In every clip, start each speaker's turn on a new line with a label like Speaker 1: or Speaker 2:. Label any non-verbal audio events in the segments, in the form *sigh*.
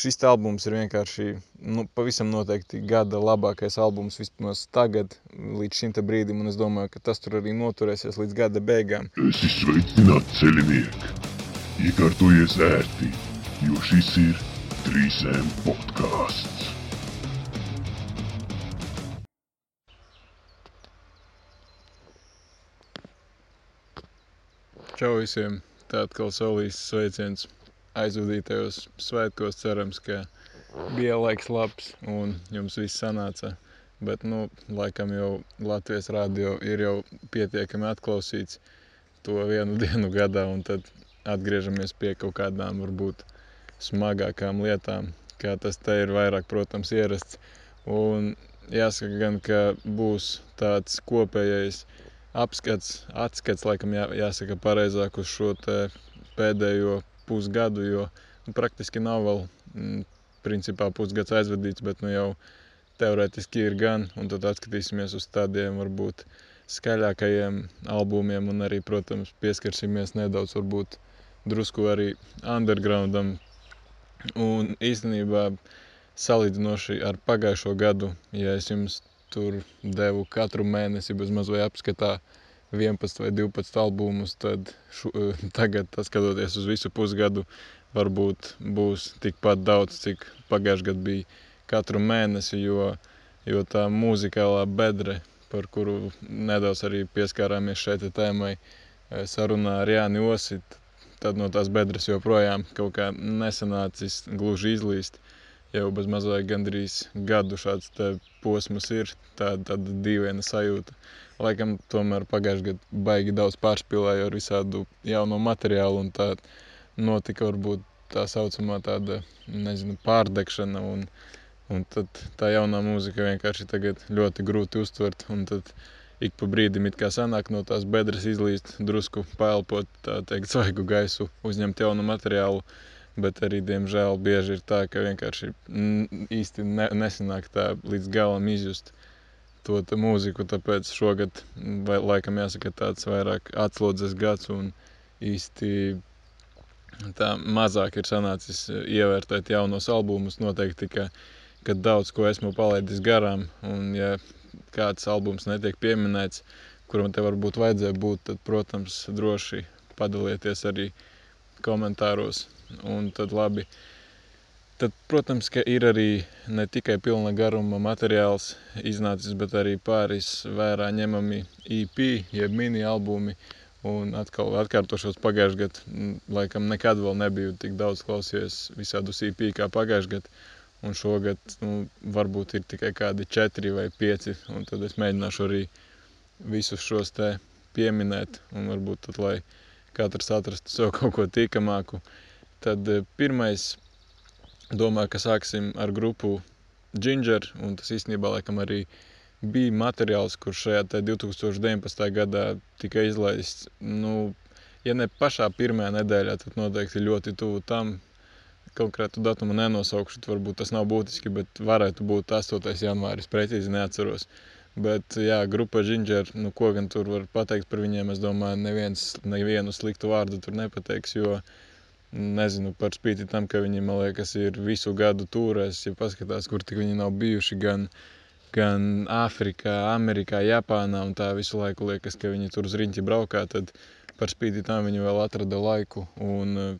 Speaker 1: šis albums ir vienkārši nu, pavisam noteikti gada labākais albums vismaz tagad, līdz šim brīdim, un es domāju, ka tas tur arī noturēsies līdz gada beigām.
Speaker 2: Es esmu sveicināts ceļinieki! Iekārtojies ērti, jo šis ir 3M podkāsts.
Speaker 1: Čau visiem! Tā atkal solīs sveiciens aizvadītajos svētkos. Cerams, ka bija laiks labs un jums viss sanāca. Bet, nu, laikam jau Latvijas radio ir jau pietiekami atklausīts to vienu *laughs* dienu gadā, un tad atgriežamies pie kaut kādām varbūt smagākām lietām, kā tas te ir vairāk, protams, ierasts. Un jāsaka gan, ka būs tāds kopējais apskats, atskats, laikam jā, jāsaka pareizāk uz šo pēdējo pusgadu, jo nu, praktiski nav vēl m, principā pusgads aizvadīts, bet nu jau teorētiski ir gan, un tad atskatīsimies uz tādiem varbūt skaļākajiem albumiem un arī, protams, pieskarsimies nedaudz varbūt drusku arī undergroundam. Un īstenībā salīdzinoši ar pagājušo gadu, ja es jums tur devu katru mēnesi bez mazliet apskatā 11 vai 12 albumus, tad šu, *laughs* tagad, skatoties uz visu pusgadu, varbūt būs tikpat daudz, cik pagājušajā gadā bija katru mēnesi, jo, jo tā mūzikālā bedre, par kuru nedaudz arī pieskārāmies šeit tēmai, eh, sarunā ar Jāni Osit, tad no tās bedres joprojām kaut kā nesanācis gluži izlīst. Uh, jau bez mazliet gandrīz gadu šāds posms ir. Tāda, tāda dīvaina sajūta. Laikam tomēr pagājušajā gadā baigi daudz pārspīlēju ar visādu jaunu materiālu un tā notika varbūt tā saucamā tāda, nezinu, pārdegšana un, un tad tā jaunā mūzika vienkārši tagad ļoti grūti uztvert un tad ik pa brīdim it kā sanāk no tās bedres izlīst, drusku paelpot, tā teikt, svaigu gaisu, uzņemt jaunu materiālu, bet arī, diemžēl, bieži ir tā, ka vienkārši īsti ne, nesanāk tā līdz galam izjust to mūziku, tāpēc šogad, vai, laikam jāsaka, tāds vairāk atslodzes gads un īsti tā mazāk ir sanācis ievērtēt jaunos albumus, noteikti, ka, ka daudz ko esmu palaidis garām, un ja kāds albums netiek pieminēts, kuram te varbūt vajadzēja būt, tad, protams, droši padalieties arī komentāros un tad labi. Tad, protams, ka ir arī ne tikai pilna garuma materiāls iznācis, bet arī pāris vērā ņemami EP, jeb mini albumi. Un atkal atkārtošos pagājušajā gadā, laikam nekad vēl nebiju tik daudz klausījies visādus EP kā pagājušajā gadā. Un šogad nu, varbūt ir tikai kādi četri vai pieci, tad es mēģināšu arī visus šos te pieminēt, un varbūt tad, lai katrs atrastu sev *laughs* kaut ko tīkamāku. Tad eh, pirmais, domāju, ka sāksim ar grupu Ginger, un tas īstenībā laikam arī bija materiāls, kurš šajā 2019. gadā tika izlaists. Nu, ja ne pašā pirmajā nedēļā, tad noteikti ļoti tuvu tam. Konkrētu datumu nenosaukšu, varbūt tas nav būtiski, bet varētu būt 8. janvāris, precīzi neatceros. Bet, jā, grupa Ginger, nu, ko gan tur var pateikt par viņiem, es domāju, neviens nevienu sliktu vārdu tur nepateiks, jo uh, Nezinu, par spīti tam, ka viņi, man liekas, ir visu gadu tūrēs, ja paskatās, kur tik viņi nav bijuši, gan, gan Āfrikā, Amerikā, Japānā, un tā visu laiku liekas, ka viņi tur uz riņķi braukā, tad par spīti tam viņi vēl atrada laiku un uh,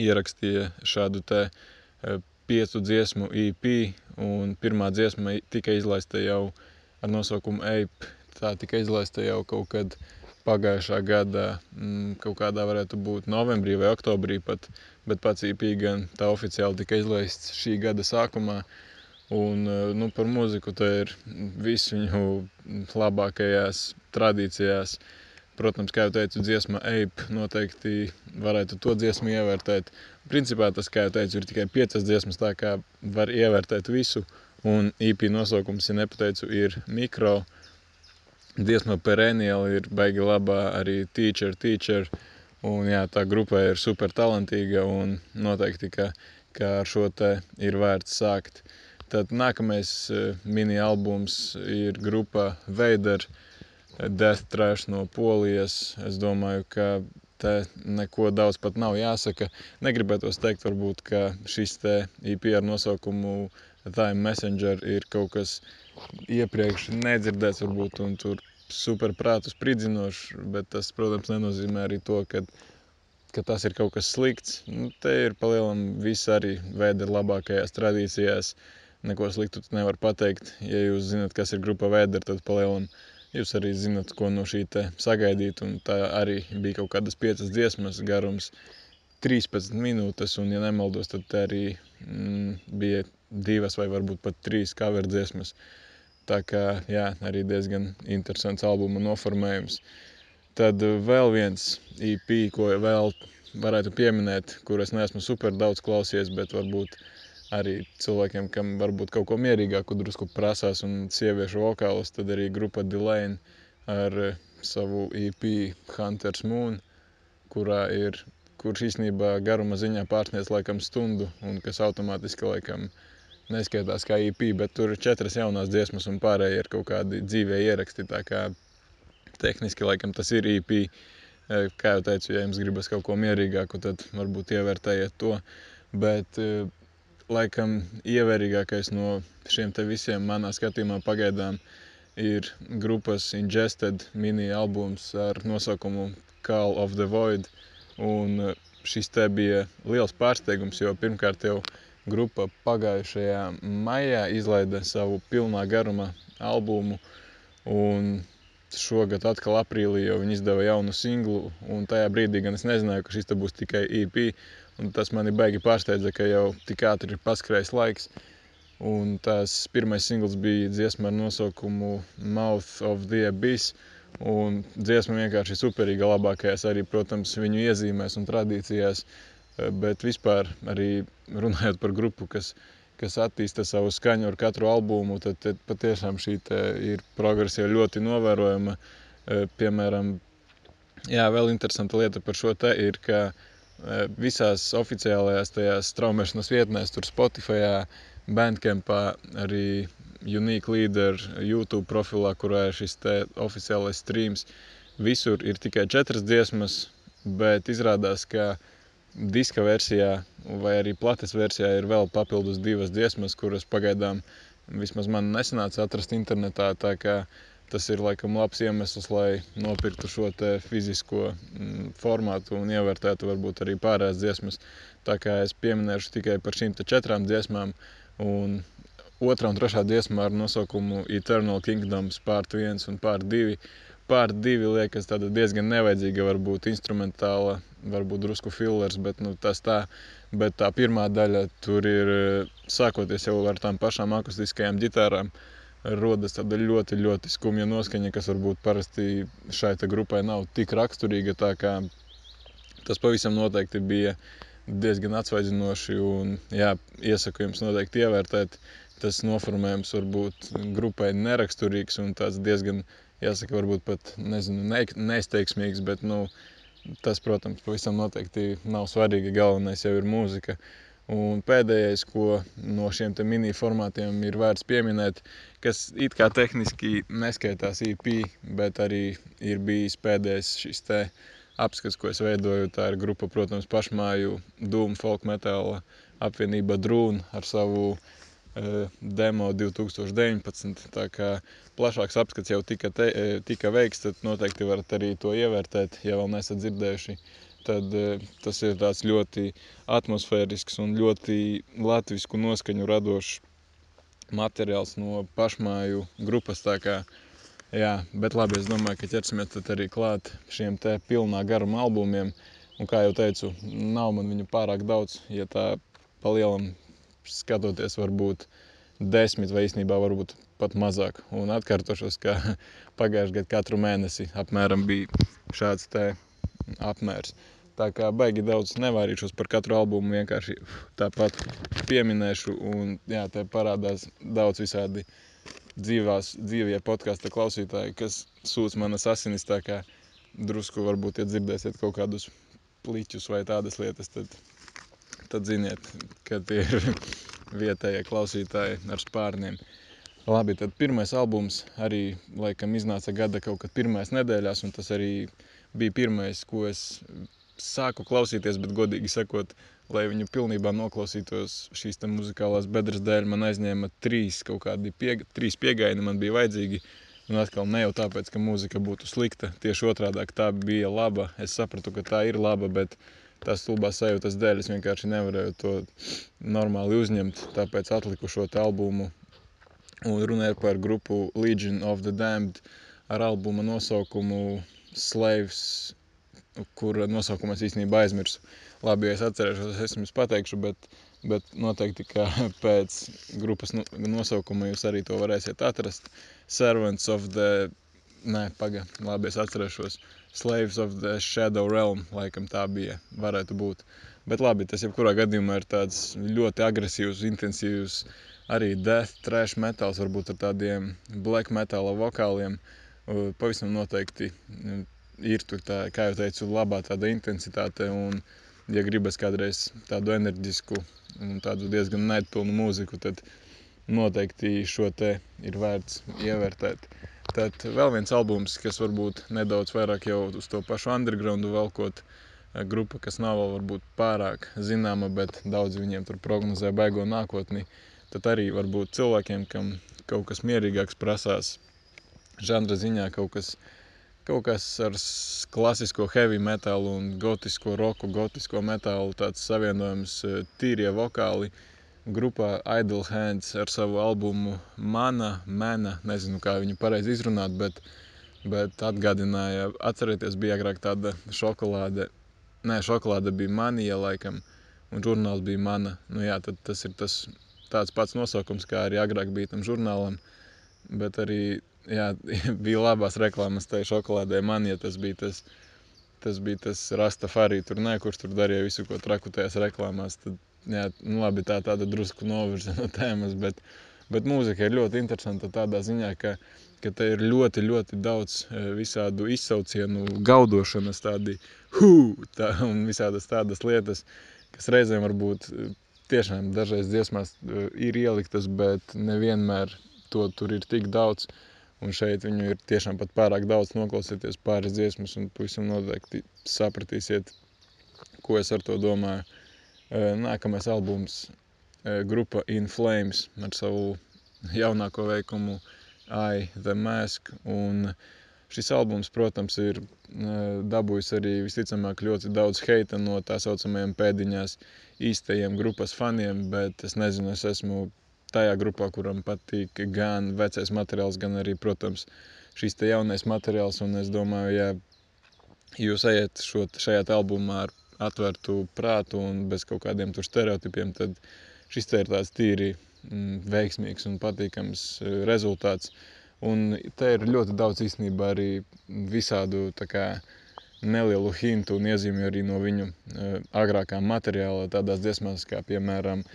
Speaker 1: ierakstīja šādu te uh, piecu dziesmu EP, un pirmā dziesma tika izlaista jau ar nosaukumu Ape, tā tika izlaista jau kaut kad uh, pagājušā gada mm, kaut kādā varētu būt novembrī vai oktobrī pat, bet pats IP gan tā oficiāli tika izlaists šī gada sākumā. Un, eh, nu, par mūziku tā ir visu viņu labākajās tradīcijās. Protams, kā jau teicu, dziesma Ape noteikti varētu to dziesmu ievērtēt. Principā tas, kā jau teicu, ir tikai piecas dziesmas, tā kā var ievērtēt visu. Un IP nosaukums, ja nepateicu, ir mikro. Dziesma Perennial ir baigi labā, arī Teacher, Teacher. Un jā, tā grupa ir super talantīga un noteikti, ka, ka ar šo te ir vērts sākt. Tad nākamais uh, mini albums ir grupa Veider, Death Trash no Polijas. Es domāju, ka te neko daudz pat nav jāsaka. Negribētos teikt, varbūt, ka šis te IP ar nosaukumu Time Messenger ir kaut kas iepriekš nedzirdēts, varbūt, un tur superprātu spridzinošs, bet tas, protams, nenozīmē arī to, ka, ka tas ir kaut kas slikts. Nu, te ir palielam viss arī vēda labākajās tradīcijās. Neko sliktu nevar pateikt. Ja jūs zinat, kas ir grupa vēder, tad palielam jūs arī zinat, ko no šī te sagaidīt. Un tā arī bija kaut kādas piecas dziesmas garums. 13 minūtes, un, ja nemaldos, tad arī mm, bija divas vai varbūt pat trīs cover dziesmas. Tā kā, jā, arī diezgan interesants albuma noformējums. Tad vēl viens EP, ko vēl varētu pieminēt, kur es neesmu super daudz klausies, bet varbūt arī cilvēkiem, kam varbūt kaut ko mierīgāku drusku prasās un sieviešu vokālus, tad arī grupa Delane ar savu EP Hunters Moon, kurā ir, kurš īstenībā garuma ziņā pārsniedz laikam stundu un kas automātiski laikam uh, neskaitās kā IP, bet tur ir četras jaunās dziesmas un pārējie ir kaut kādi dzīvē ieraksti. Tā kā tehniski laikam tas ir IP. E, kā jau teicu, ja jums gribas kaut ko mierīgāku, tad varbūt ievērtējiet to. Bet e, laikam ievērīgākais no šiem te visiem manā skatījumā pagaidām ir grupas Ingested mini albums ar nosaukumu Call of the Void. Un e, šis te bija liels pārsteigums, jo pirmkārt jau grupa pagājušajā maijā izlaida savu pilnā garuma albumu. Un šogad atkal aprīlī jau viņi izdeva jaunu singlu. Un tajā brīdī gan es nezināju, ka šis būs tikai EP. Un tas mani baigi pārsteidza, ka jau tik ātri ir paskrējis laiks. Un tās pirmais singls bija dziesma ar nosaukumu Mouth of the Abyss. Un dziesma vienkārši superīga labākajās arī, protams, viņu iezīmēs un tradīcijās. Eh, bet vispār arī runājot par grupu, kas, kas attīsta savu skaņu ar katru albumu, tad, tad patiešām šī ir progresija ļoti novērojama. Eh, piemēram, jā, vēl interesanta lieta par šo te ir, ka eh, visās oficiālajās tajās straumēšanas vietnēs, tur Spotify, Bandcampā, arī Unique Leader YouTube profilā, kurā ir šis te oficiālais streams, visur ir tikai četras dziesmas, bet izrādās, ka uh, diska versijā vai arī plates versijā ir vēl papildus divas dziesmas, kuras pagaidām vismaz man nesanāca atrast internetā. Tas ir laikam labs iemesls, lai nopirktu šo fizisko mm, formātu un ievērtētu varbūt arī pārējās dziesmas. Tā kā es pieminēšu tikai par šīm četrām dziesmām un otrā un trešā dziesma ar nosaukumu Eternal Kingdoms pārt 1 un pārt 2 pār divi liekas diezgan nevajadzīga, varbūt instrumentāla, varbūt drusku fillers, bet nu, tas tā. Bet tā pirmā daļa tur ir sākoties jau ar tām pašām akustiskajām ģitārām. Rodas tāda ļoti, ļoti skumja noskaņa, kas varbūt parasti šai grupai nav tik raksturīga. Tas pavisam noteikti bija diezgan atsvaidzinoši. Un, jā, iesaku jums noteikti ievērtēt. Tas noformējums var būt grupai neraksturīgs un tāds diezgan jāsaka, varbūt pat nezinu, ne, neizteiksmīgs, bet nu, tas, protams, pavisam noteikti nav svarīgi. Galvenais jau ir mūzika. Un pēdējais, ko no šiem mini formātiem ir vērts pieminēt, kas it kā tehniski neskaitās EP, bet arī ir bijis pēdējais šis te apskats, ko es veidoju. Tā ir grupa, protams, pašmāju Dūmu folk metāla apvienība Drūna ar savu demo 2019. Tā kā plašāks apskats jau tika, te, e, tika veikts, tad noteikti varat arī to ievērtēt, ja vēl nesat dzirdējuši. Tad e, tas ir tāds ļoti atmosfērisks un ļoti latvisku noskaņu radošs materiāls no pašmāju grupas. Kā, jā, bet labi, es domāju, ka ķersimies arī klāt šiem te pilnā garuma albumiem. Un kā jau teicu, nav man viņu pārāk daudz, ja tā palielam skatoties varbūt desmit vai īstenībā varbūt pat mazāk. Un atkārtošos, ka *laughs* pagājušajā gadā katru mēnesi apmēram bija šāds apmērs. Tā kā baigi daudz nevairīšos par katru albumu, vienkārši tāpat pieminēšu. Un jā, te parādās daudz visādi dzīvās, dzīvie podkāstu klausītāji, kas sūdz manas asinis. Tā kā drusku varbūt, ja dzirdēsiet kaut kādus pliķus vai tādas lietas, tad, tad ziniet, ka tie ir *laughs* vietējie klausītāji ar spārniem. Labi, tad pirmais albums arī laikam iznāca gada kaut kad pirmajās nedēļās, un tas arī bija pirmais, ko es sāku klausīties, bet godīgi sakot, lai viņu pilnībā noklausītos šīs muzikālās bedres dēļ, man aizņēma trīs kaut kādi pie, trīs pieejaini, man bija vajadzīgi. Un atkal ne jau tāpēc, ka mūzika būtu slikta, tieši otrādi tā bija laba. Es sapratu, ka tā ir laba, bet tās stulbās sajūtas dēļ es vienkārši nevarēju to normāli uzņemt. Tāpēc atliku šo albumu un runāju par grupu Legion of the Damned ar albuma nosaukumu Slaves kur nosaukumu es īstenībā aizmirsu. Labi, ja es atcerēšos, es jums pateikšu, bet, bet noteikti, ka *laughs* pēc grupas nosaukuma jūs arī to varēsiet atrast. Servants of the, nē, paga, labi, es atcerēšos. Slaves of the Shadow Realm, laikam tā bija, varētu būt. Bet labi, tas jebkurā gadījumā ir tāds ļoti agresīvs, intensīvs, arī death, trash metals, varbūt ar tādiem black metala vokāliem. Pavisam noteikti ir tur tā, kā jau teicu, labā tāda intensitāte. Un, ja gribas kādreiz tādu enerģisku un tādu diezgan neatpilnu mūziku, tad noteikti šo te ir vērts ievērtēt. Tad vēl viens albums, kas varbūt nedaudz vairāk jau uz to pašu undergroundu velkot, eh, grupa, kas nav vēl varbūt pārāk zināma, bet daudz viņiem tur prognozē baigo nākotni, tad arī varbūt cilvēkiem, kam kaut kas mierīgāks prasās, žanra ziņā kaut kas kaut kas ar klasisko heavy metalu un gotisko roku, gotisko metālu tāds savienojums e, tīrie vokāli. Grupā Idle Hands ar savu albumu Mana, Mena, nezinu kā viņu pareizi izrunāt, bet, bet atgādināja, atcerieties, bija agrāk tāda šokolāde, nē, šokolāde bija manija laikam, un žurnāls bija mana. Nu jā, tad tas ir tas tāds pats nosaukums, kā arī agrāk bija tam žurnālam, bet arī jā, *laughs* bija labās reklāmas tajā šokolādē. Man, ja tas bija tas, tas, bija tas Rastafari, tur ne, kurš tur darīja visu, ko traku tajās reklāmās, tad, jā, nu labi, tā tāda drusku novirza *laughs* no tēmas, bet, bet mūzika ir ļoti interesanta tādā ziņā, ka, ka te ir ļoti, ļoti daudz e, visādu izsaucienu, gaudošanas tādi, hu, tā, un visādas tādas lietas, kas reizēm varbūt e, tiešām dažreiz dziesmās e, ir ieliktas, bet nevienmēr to tur ir tik daudz, Un šeit viņu ir tiešām pat pārāk daudz noklausīties pāris dziesmas, un pavisam noteikti sapratīsiet, ko es ar to domāju. Nākamais albums grupa In Flames ar savu jaunāko veikumu I, The Mask, un šis albums, protams, ir dabūjis arī visticamāk ļoti daudz heita no tā saucamajiem pēdiņās īstajiem grupas faniem, bet es nezinu, es esmu tajā grupā, kuram patīk gan vecais materiāls, gan arī, protams, šīs te jaunais materiāls. Un es domāju, ja jūs ejat šo, šajā albumā ar atvērtu prātu un bez kaut kādiem tur stereotipiem, tad šis te ir tāds tīri mm, veiksmīgs un patīkams e, rezultāts. Un te ir ļoti daudz īstenībā arī visādu kā nelielu hintu un iezīmju arī no viņu uh, agrākā materiāla tādās dziesmās kā piemēram uh,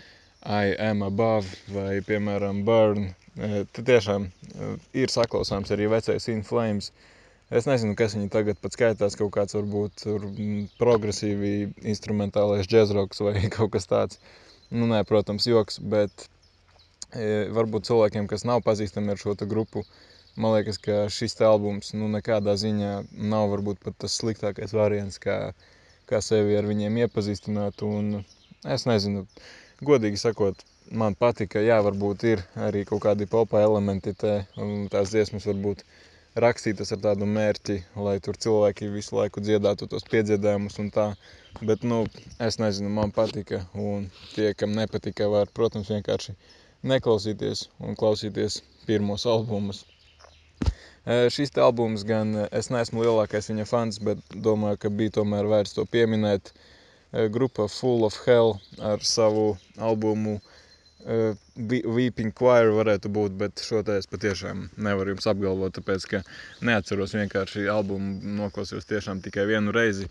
Speaker 1: I am above vai, piemēram, burn. E, tad tiešām e, ir saklausāms arī vecais In Flames. Es nezinu, kas viņi tagad pat skaitās, kaut kāds varbūt progresīvi instrumentālais džezroks vai *laughs* kaut kas tāds. Nu, nē, protams, joks, bet e, varbūt cilvēkiem, kas nav pazīstami ar šo grupu, man liekas, ka šis albums nu, nekādā ziņā nav varbūt pat tas sliktākais variants, kā, kā sevi ar viņiem iepazīstināt. Un es nezinu, godīgi sakot, man patika, jā, varbūt ir arī kaut kādi popa elementi te, un tās dziesmas varbūt rakstītas ar tādu mērķi, lai tur cilvēki visu laiku dziedātu tos piedziedājumus un tā, bet, nu, es nezinu, man patika, un tie, kam nepatika, var, protams, vienkārši neklausīties un klausīties pirmos albumus. Šis albums gan es neesmu lielākais viņa fans, bet domāju, ka bija tomēr vērts to pieminēt, grupa Full of Hell ar savu albumu uh, Weeping Choir varētu būt, bet šo te es patiešām nevaru jums apgalvot, tāpēc, ka neatceros vienkārši albumu noklausījos tiešām tikai vienu reizi,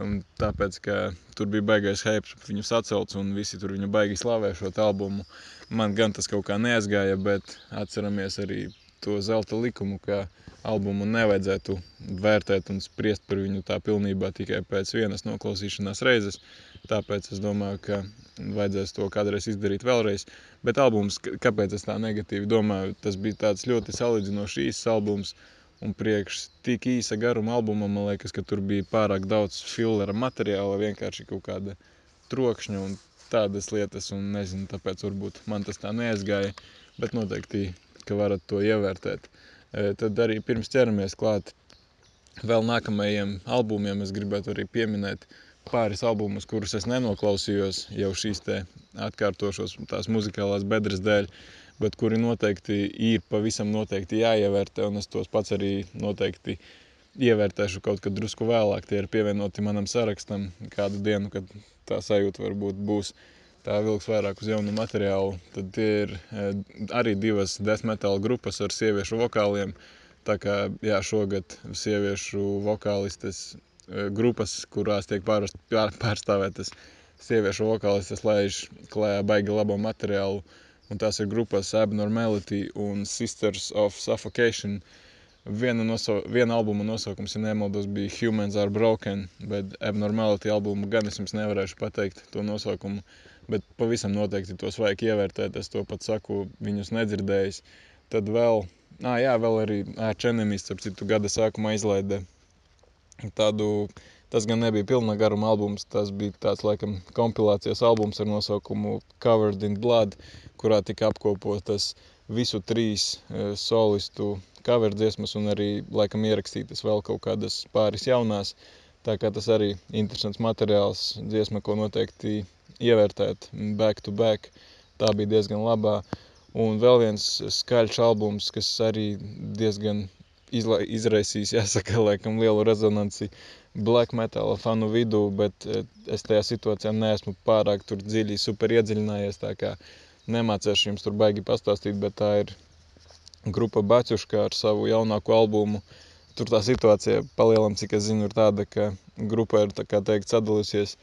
Speaker 1: un tāpēc, ka tur bija baigais hype, viņus atcelts un visi tur viņu baigi slavē šo albumu. Man gan tas kaut kā neaizgāja, bet atceramies arī to zelta likumu, ka albumu nevajadzētu vērtēt un spriest par viņu tā pilnībā tikai pēc vienas noklausīšanās reizes. Tāpēc es domāju, ka vajadzēs to kādreiz izdarīt vēlreiz. Bet albums, kāpēc es tā negatīvi domāju, tas bija tāds ļoti salīdzinoši īsts albums. Un priekš tik īsa garuma albuma, man liekas, ka tur bija pārāk daudz filera materiāla, vienkārši kaut kāda trokšņa un tādas lietas. Un nezinu, tāpēc varbūt man tas tā neaizgāja, bet noteikti, ka varat to ievērtēt. E, tad arī pirms ķeramies klāt vēl nākamajiem albumiem, es gribētu arī pieminēt pāris albumus, kurus es nenoklausījos jau šīs te atkārtošos tās muzikālās bedres dēļ, bet kuri noteikti ir pavisam noteikti jāievērtē, un es tos pats arī noteikti ievērtēšu kaut kad drusku vēlāk. Tie ir pievienoti manam sarakstam kādu dienu, kad tā sajūta varbūt būs tā vilks vairāk uz jaunu materiālu. Tad tie ir eh, arī divas death metal grupas ar sieviešu vokāliem. Tā kā jā, šogad sieviešu vokālistes Eh, grupas, kurās tiek pārst, pārstāvētas sieviešu vokālistes, laiž klājā baigi labo materiālu. Un tās ir grupas Abnormality un Sisters of Suffocation. Viena, noso, viena albuma nosaukums, ja nemaldos, bija Humans are Broken, bet Abnormality albumu gan es jums nevarēšu pateikt to nosaukumu, bet pavisam noteikti tos vajag ievērtēt, es to pat saku, viņus nedzirdējis. Tad vēl, ā, jā, vēl arī Arch Enemies, ap citu gada sākumā izlaida tādu, tas gan nebija pilna garuma albums, tas bija tāds laikam kompilācijas albums ar nosaukumu Covered in Blood, kurā tika apkopotas visu trīs e, solistu cover dziesmas un arī laikam ierakstītas vēl kaut kādas pāris jaunās. Tā kā tas arī interesants materiāls, dziesma, ko noteikti ievērtēt back to back, tā bija diezgan labā. Un vēl viens skaļš albums, kas arī diezgan izla, izraisījis, *laughs* jāsaka, laikam lielu rezonanci black metal fanu vidū, bet eh, es tajā situācijā neesmu pārāk tur dziļi super iedziļinājies, tā kā nemācēšu jums tur baigi pastāstīt, bet tā ir grupa Baķuška ar savu jaunāko albumu. Tur tā situācija palielam, cik es zinu, ir tāda, ka grupa ir, tā kā teikt, sadalījusies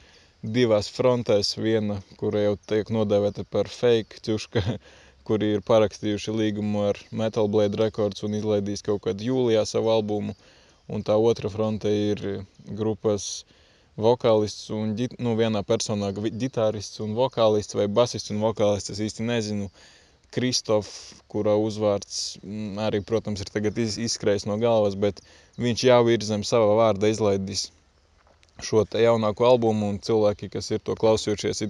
Speaker 1: divās frontēs. Viena, kura jau tiek nodēvēta par fake ķuška, *laughs* kuri ir parakstījuši līgumu ar Metal Blade Records un izlaidīs kaut kad jūlijā savu albumu. Un tā otra fronte ir grupas vokālists un, nu, vienā personā ģitārists un vokālists vai basists un vokālists, es īsti nezinu. Kristof, kura uzvārds mm, arī, protams, ir tagad izskrējis no galvas, bet viņš jau ir zem sava vārda izlaidis šo jaunāko albumu, un cilvēki, kas ir to klausījušies,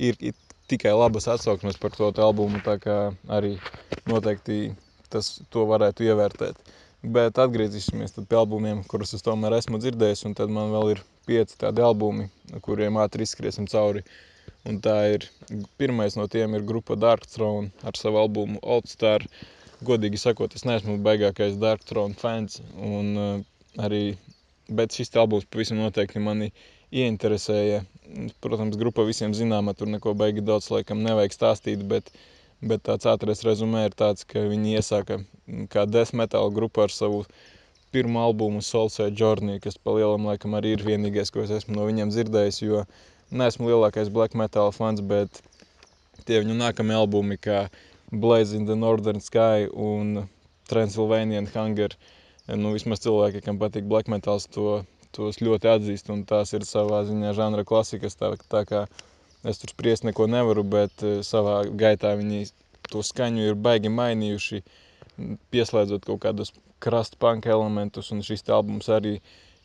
Speaker 1: ir tikai labas atsauksmes par to albumu, tā kā arī noteikti tas varētu ievērtēt. Bet atgriezīsimies pie albumiem, kurus es tomēr esmu dzirdējis, un tad man vēl ir pieci tādi albumi, kuriem ātri izskriesim cauri. Un tā ir, pirmais no tiem ir grupa Dark Throne ar savu albumu Old Star. Godīgi sakot, es neesmu baigākais Dark Throne fans, un uh, arī, bet šis albums pavisam noteikti mani ieinteresēja. Protams, grupa visiem zināma, tur neko baigi daudz laikam nevajag stāstīt, bet, bet tāds ātrais rezumē ir tāds, ka viņi iesāka kā death metal grupa ar savu pirmo albumu Soulside Journey, kas pa lielam laikam arī ir vienīgais, ko es esmu no viņiem dzirdējis, jo neesmu lielākais black metal fans, bet tie viņu nākamie albumi kā Blaze in the Northern Sky un Transylvanian Hunger, nu vismaz cilvēki, kam patīk black metals, to tos ļoti atzīst, tās ir savā ziņā žanra klasikas, tā, tā kā es tur spriest neko nevaru, bet eh, savā gaitā viņi to skaņu ir baigi mainījuši, pieslēdzot kaut kādus krust punk elementus, un šis albums arī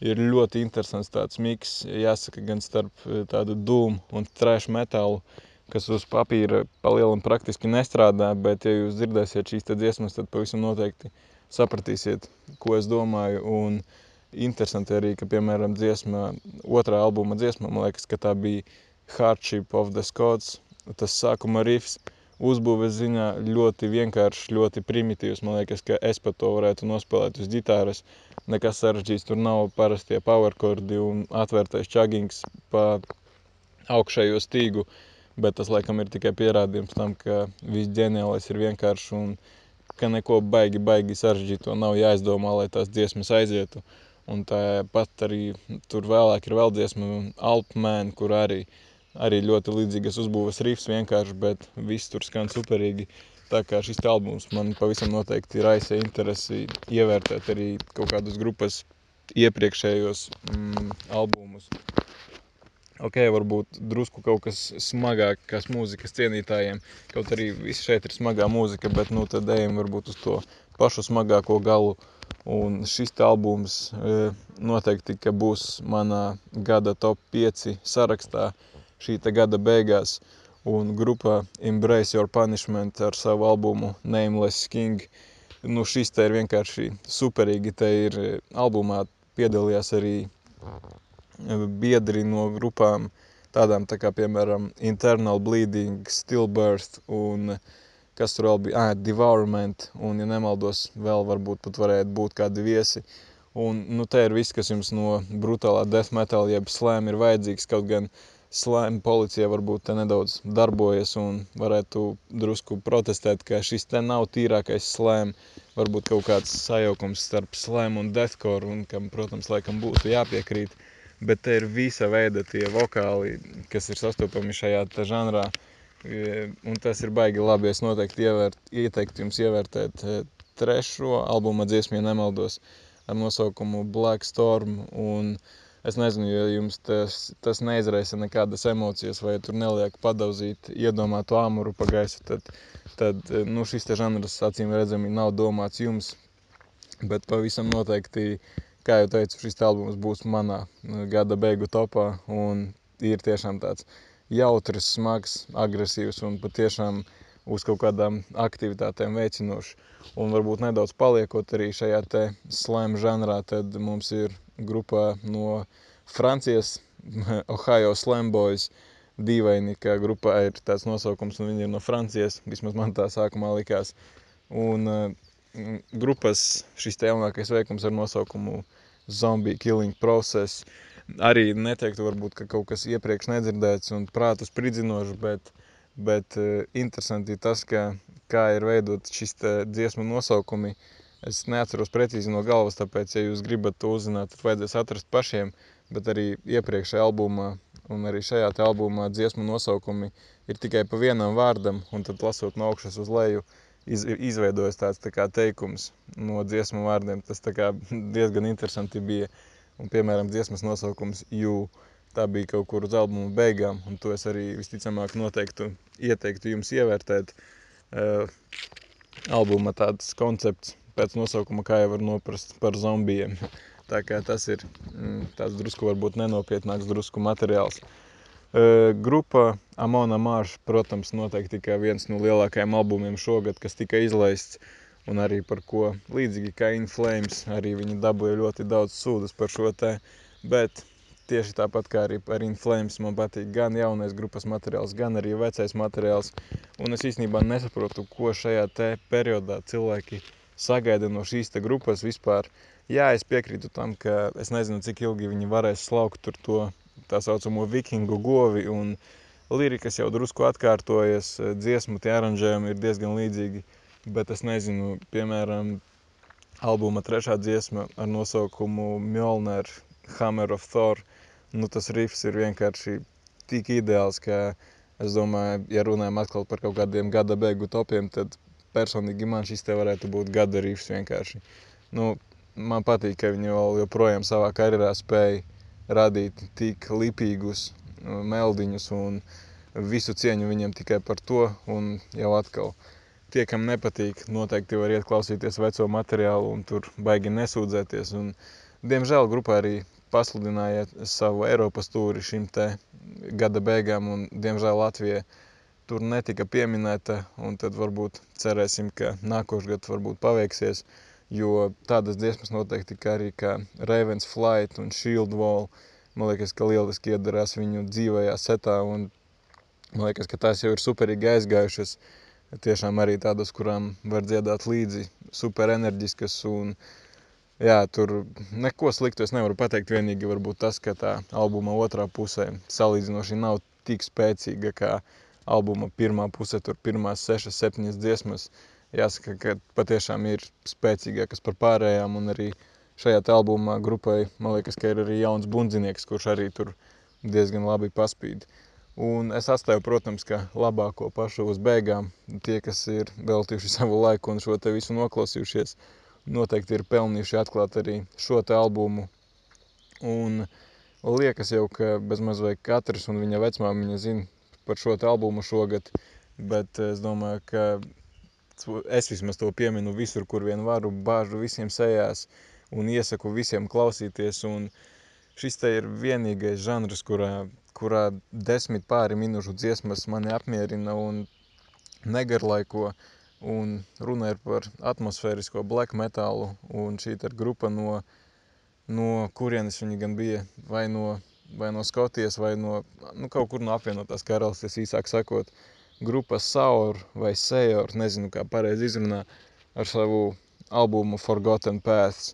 Speaker 1: ir ļoti interesants tāds miks, jāsaka, gan starp eh, tādu doom un trash metalu, kas uz papīra palielam praktiski nestrādā, bet ja jūs dzirdēsiet šīs dziesmas, tad pavisam noteikti sapratīsiet, ko es domāju, un interesanti arī, ka, piemēram, dziesma, otrā albuma dziesma, man liekas, ka tā bija Hardship of the Scots, tas sākuma riffs, uzbūves ziņā ļoti vienkāršs, ļoti primitīvs. Man liekas, ka es pat to varētu nospēlēt uz ģitāras. Nekas sarežģīts, tur nav parastie powerkordi un atvērtais čagings pa augšējo stīgu, bet tas laikam ir tikai pierādījums tam, ka viss ģeniālais ir vienkāršs un ka neko baigi, baigi sarežģīto nav jāizdomā, lai tās dziesmas aizietu. Un tāpat arī tur vēlāk ir vēl dziesma Alpmēn, kur arī, arī ļoti līdzīgas uzbūves rifs vienkārši, bet viss tur skan superīgi. Tā kā šis albums man pavisam noteikti ir aizsē interesi ievērtēt arī kaut kādus grupas iepriekšējos mm, albumus. Ok, varbūt drusku kaut kas smagākas mūzikas cienītājiem, kaut arī viss šeit ir smagā mūzika, bet nu tad ejam varbūt uz to pašu smagāko galu Un šis albums noteikti būs manā gada top 5 sarakstā šī gada beigās. Un grupa Embrace Your Punishment ar savu albumu Nameless King. Nu, šis te ir vienkārši superīgi. Te ir albumā piedalījās arī biedri no grupām tādām tā kā, piemēram, Internal Bleeding, Stillbirth un kas tur vēl bija, ah, Devourment, un, ja nemaldos, vēl varbūt pat varētu būt kādi viesi. Un, nu, te ir viss, kas jums no brutālā death metal jeb slam ir vajadzīgs, kaut gan slam policija varbūt te nedaudz darbojas un varētu drusku protestēt, ka šis te nav tīrākais slam, varbūt kaut kāds sajaukums starp slam un deathcore, un kam, protams, laikam būtu jāpiekrīt. Uh, bet te ir visa veida tie vokāli, kas ir sastopami šajā žanrā. E, un tas ir baigi labi. Es noteikti ievērt, ieteiktu jums ievērtēt e, trešo albuma dziesmu, ja nemaldos, ar nosaukumu Black Storm. Un es nezinu, ja jums tas, tas neizraisa nekādas emocijas, vai tur neliek padauzīt iedomātu āmuru pa gaisu, tad, tad e, nu, šis te žanrs acīm redzami nav domāts jums. Bet pavisam noteikti kā jau teicu, šis albums būs manā nu, gada beigu topā ir tiešām tāds jautrs, smags, agresīvs un patiešām uz kaut kādām aktivitātēm veicinošs. Un varbūt nedaudz paliekot arī šajā slam žanrā, tad mums ir grupā no Francijas, *laughs* Ohio Slam Boys, dīvaini, ka grupā ir tāds nosaukums un viņi ir no Francijas, vismaz man tā sākumā likās. Un grupas šis jaunākais veikums ar nosaukumu Zombie Killing Process. Arī neteiktu varbūt, ka kaut kas iepriekš nedzirdēts un prātu spridzinošs, bet, bet uh, interesanti ir tas, ka, kā ir veidot šis dziesmu nosaukumi. Es neatceros precīzi no galvas, tāpēc, ja jūs gribat to uzzināt, tad vajadzēs atrast pašiem, bet arī iepriekšējā albumā un arī šajā albumā dziesmu nosaukumi ir tikai pa vienam vārdam, un tad lasot no augšas uz leju, uh, iz, izveidojas tāds tā kā, teikums no dziesmu vārdiem. Tas kā, diezgan interesanti bija. Un, piemēram, dziesmas nosaukums You. Tā bija kaut kur uz albuma beigām, un to es arī visticamāk noteiktu ieteiktu jums ievērtēt. Uh, albuma tāds koncepts pēc nosaukuma, kā jau var noprast par zombijiem. Tā kā tas ir mm, tāds drusku varbūt nenopietnāks drusku materiāls. Uh, Grupa Amona Marš, protams, noteikti kā viens no lielākajiem albumiem šogad, kas tika izlaists, un arī par ko līdzīgi kā In Flames, arī viņi dabūja ļoti daudz sūdas par šo te, bet tieši tāpat kā arī par In Flames man patīk gan jaunais grupas materiāls, gan arī vecais materiāls, un es īstenībā nesaprotu, ko šajā te periodā cilvēki sagaida no šīs te grupas vispār. Jā, es piekrītu tam, ka es nezinu, cik ilgi viņi varēs slaukt tur to tā saucamo vikingu govi, un lirikas jau drusku atkārtojas, dziesmu tie aranžējumi ir diezgan līdzīgi, bet es nezinu, piemēram, albuma trešā dziesma ar nosaukumu Mjolnir, Hammer of Thor, nu tas riffs ir vienkārši tik ideāls, ka es domāju, ja runājam atkal par kaut kādiem gada beigu topiem, tad personīgi man šis te varētu būt gada riffs vienkārši. Nu, man patīk, ka viņi vēl joprojām savā karjerā spēja radīt tik lipīgus uh, meldiņus un visu cieņu viņiem tikai par to. Un jau atkal, tie, kam nepatīk, noteikti var iet klausīties veco materiālu un tur baigi nesūdzēties. Un, diemžēl grupā arī pasludināja savu Eiropas tūri šim te gada beigām un, diemžēl, Latvija tur netika pieminēta tad varbūt cerēsim, ka nākošgad varbūt paveiksies jo tādas dziesmas noteikti kā arī kā Ravens Flight un Shield Wall, man liekas, ka lieliski iedarās viņu dzīvajā setā un man liekas, ka tās jau ir superīgi aizgājušas, tiešām arī tādas, kurām var dziedāt līdzi, super enerģiskas un jā, tur neko sliktu es nevaru pateikt, vienīgi varbūt tas, ka tā albuma otrā pusē salīdzinoši nav tik spēcīga kā albuma pirmā pusē, tur pirmās sešas, septiņas dziesmas, uh, jāsaka, ka patiešām ir spēcīgākas par pārējām, un arī šajā albumā grupai, man liekas, ka ir arī jauns bundzinieks, kurš arī tur diezgan labi paspīd. Un es atstāju, protams, ka labāko pašu uz beigām. Tie, kas ir veltījuši *laughs* savu laiku un šo te visu noklausījušies, noteikti ir pelnījuši atklāt arī šo te albumu. Un liekas jau, ka bezmaz vai katrs un viņa vecmāmiņa zina par šo te albumu šogad, bet es domāju, ka es vismaz to pieminu visur, kur vien varu, bāžu visiem sejās un iesaku visiem klausīties. Un šis te ir vienīgais žanrs, kurā, kurā desmit pāri minūšu dziesmas mani apmierina un negarlaiko. Un runa ir par atmosfērisko black metalu, un šī ir grupa no, no kurienes viņi gan bija, vai no, vai no Skotijas, vai no nu, kaut kur no apvienotās karalistes, īsāk sakot. Uh, grupa Saur vai Seor, nezinu kā pareizi izrunā, ar savu albumu Forgotten Paths.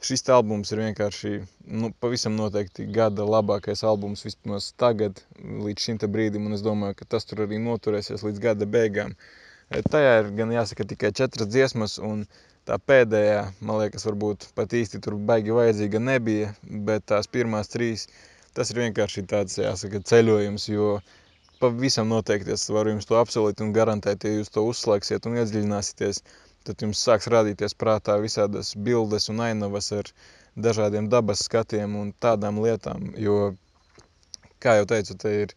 Speaker 1: Šis albums ir vienkārši, nu, pavisam noteikti gada labākais albums vismaz tagad, līdz šim brīdim, un es domāju, ka tas tur arī noturēsies līdz gada beigām. E, tajā ir gan jāsaka tikai četras dziesmas, un tā pēdējā, man liekas, varbūt pat īsti tur baigi vajadzīga nebija, bet tās pirmās trīs, tas ir vienkārši tāds, jāsaka, ceļojums, jo uh, pavisam noteikti es varu jums to apsolīt un garantēt, ja jūs to uzslēgsiet un iedziļināsieties, tad jums sāks rādīties prātā visādas bildes un ainavas ar dažādiem dabas skatiem un tādām lietām, jo, kā jau teicu, te ir,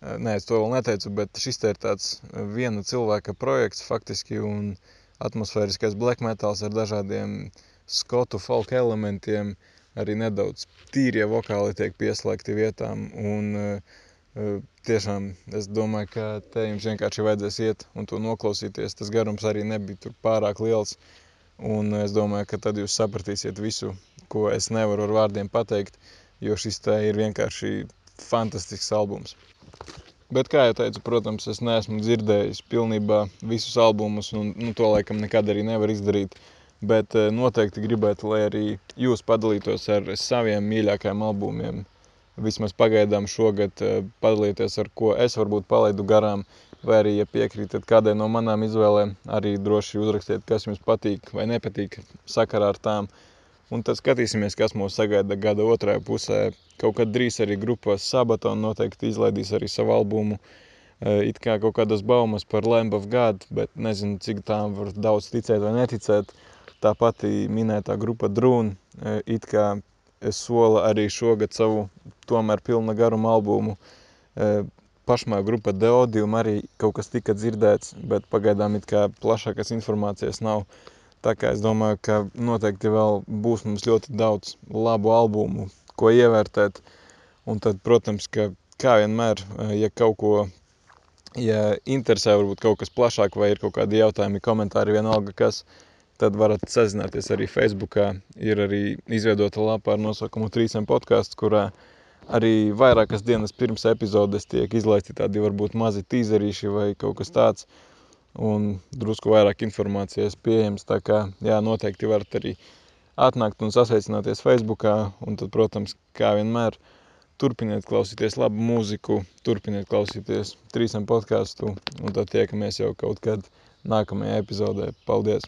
Speaker 1: nē, es to vēl neteicu, bet šis te ir tāds viena cilvēka projekts faktiski un atmosfēriskais black metals ar dažādiem skotu folk elementiem, arī nedaudz tīrie vokāli tiek pieslēgti vietām un uh, Tiešām es domāju, ka te jums vienkārši vajadzēs iet un to noklausīties. Tas garums arī nebija pārāk liels. Un es domāju, ka tad jūs sapratīsiet visu, ko es nevaru ar vārdiem pateikt, jo šis te ir vienkārši fantastisks albums. Bet, kā jau teicu, protams, es neesmu dzirdējis pilnībā visus albumus, un nu, to laikam nekad arī nevar izdarīt. Bet noteikti gribētu, lai arī jūs padalītos ar saviem mīļākajiem albumiem vismaz pagaidām šogad eh, padalīties, ar ko es varbūt palaidu garām, vai arī, ja piekrītat kādai no manām izvēlēm, arī droši uzrakstiet, kas jums patīk vai nepatīk sakarā ar tām. Un tad skatīsimies, kas mūs sagaida gada otrajā pusē. Kaut kad drīz arī grupa Sabaton noteikti izlaidīs arī savu albumu. Eh, it kā kaut kādas baumas par Lamb of God, bet nezinu, cik tām var daudz ticēt vai neticēt. Tā pati minētā grupa Drūn, eh, it kā sola arī šogad savu tomēr pilna garuma albumu. E, pašmā grupa Deodium arī kaut kas tika dzirdēts, bet pagaidām it kā plašākas informācijas nav. Tā kā es domāju, ka noteikti vēl būs mums ļoti daudz labu albumu, ko ievērtēt. Un tad, protams, ka kā vienmēr, e, ja kaut ko, ja interesē varbūt kaut kas plašāk vai ir kaut kādi jautājumi, komentāri, vienalga kas, uh, tad varat sazināties arī Facebookā. Ir arī izveidota lapa ar nosaukumu Trīsiem podkāsts, kurā arī vairākas dienas pirms epizodes tiek izlaisti tādi varbūt mazi tīzerīši vai kaut kas tāds. Un drusku vairāk informācijas pieejams, tā kā jā, noteikti varat arī atnākt un sasveicināties Facebookā. Un tad, protams, kā vienmēr, turpiniet klausīties labu mūziku, turpiniet klausīties trīsam podkāstu, un tad tiekamies jau kaut kad nākamajā epizodē. Paldies!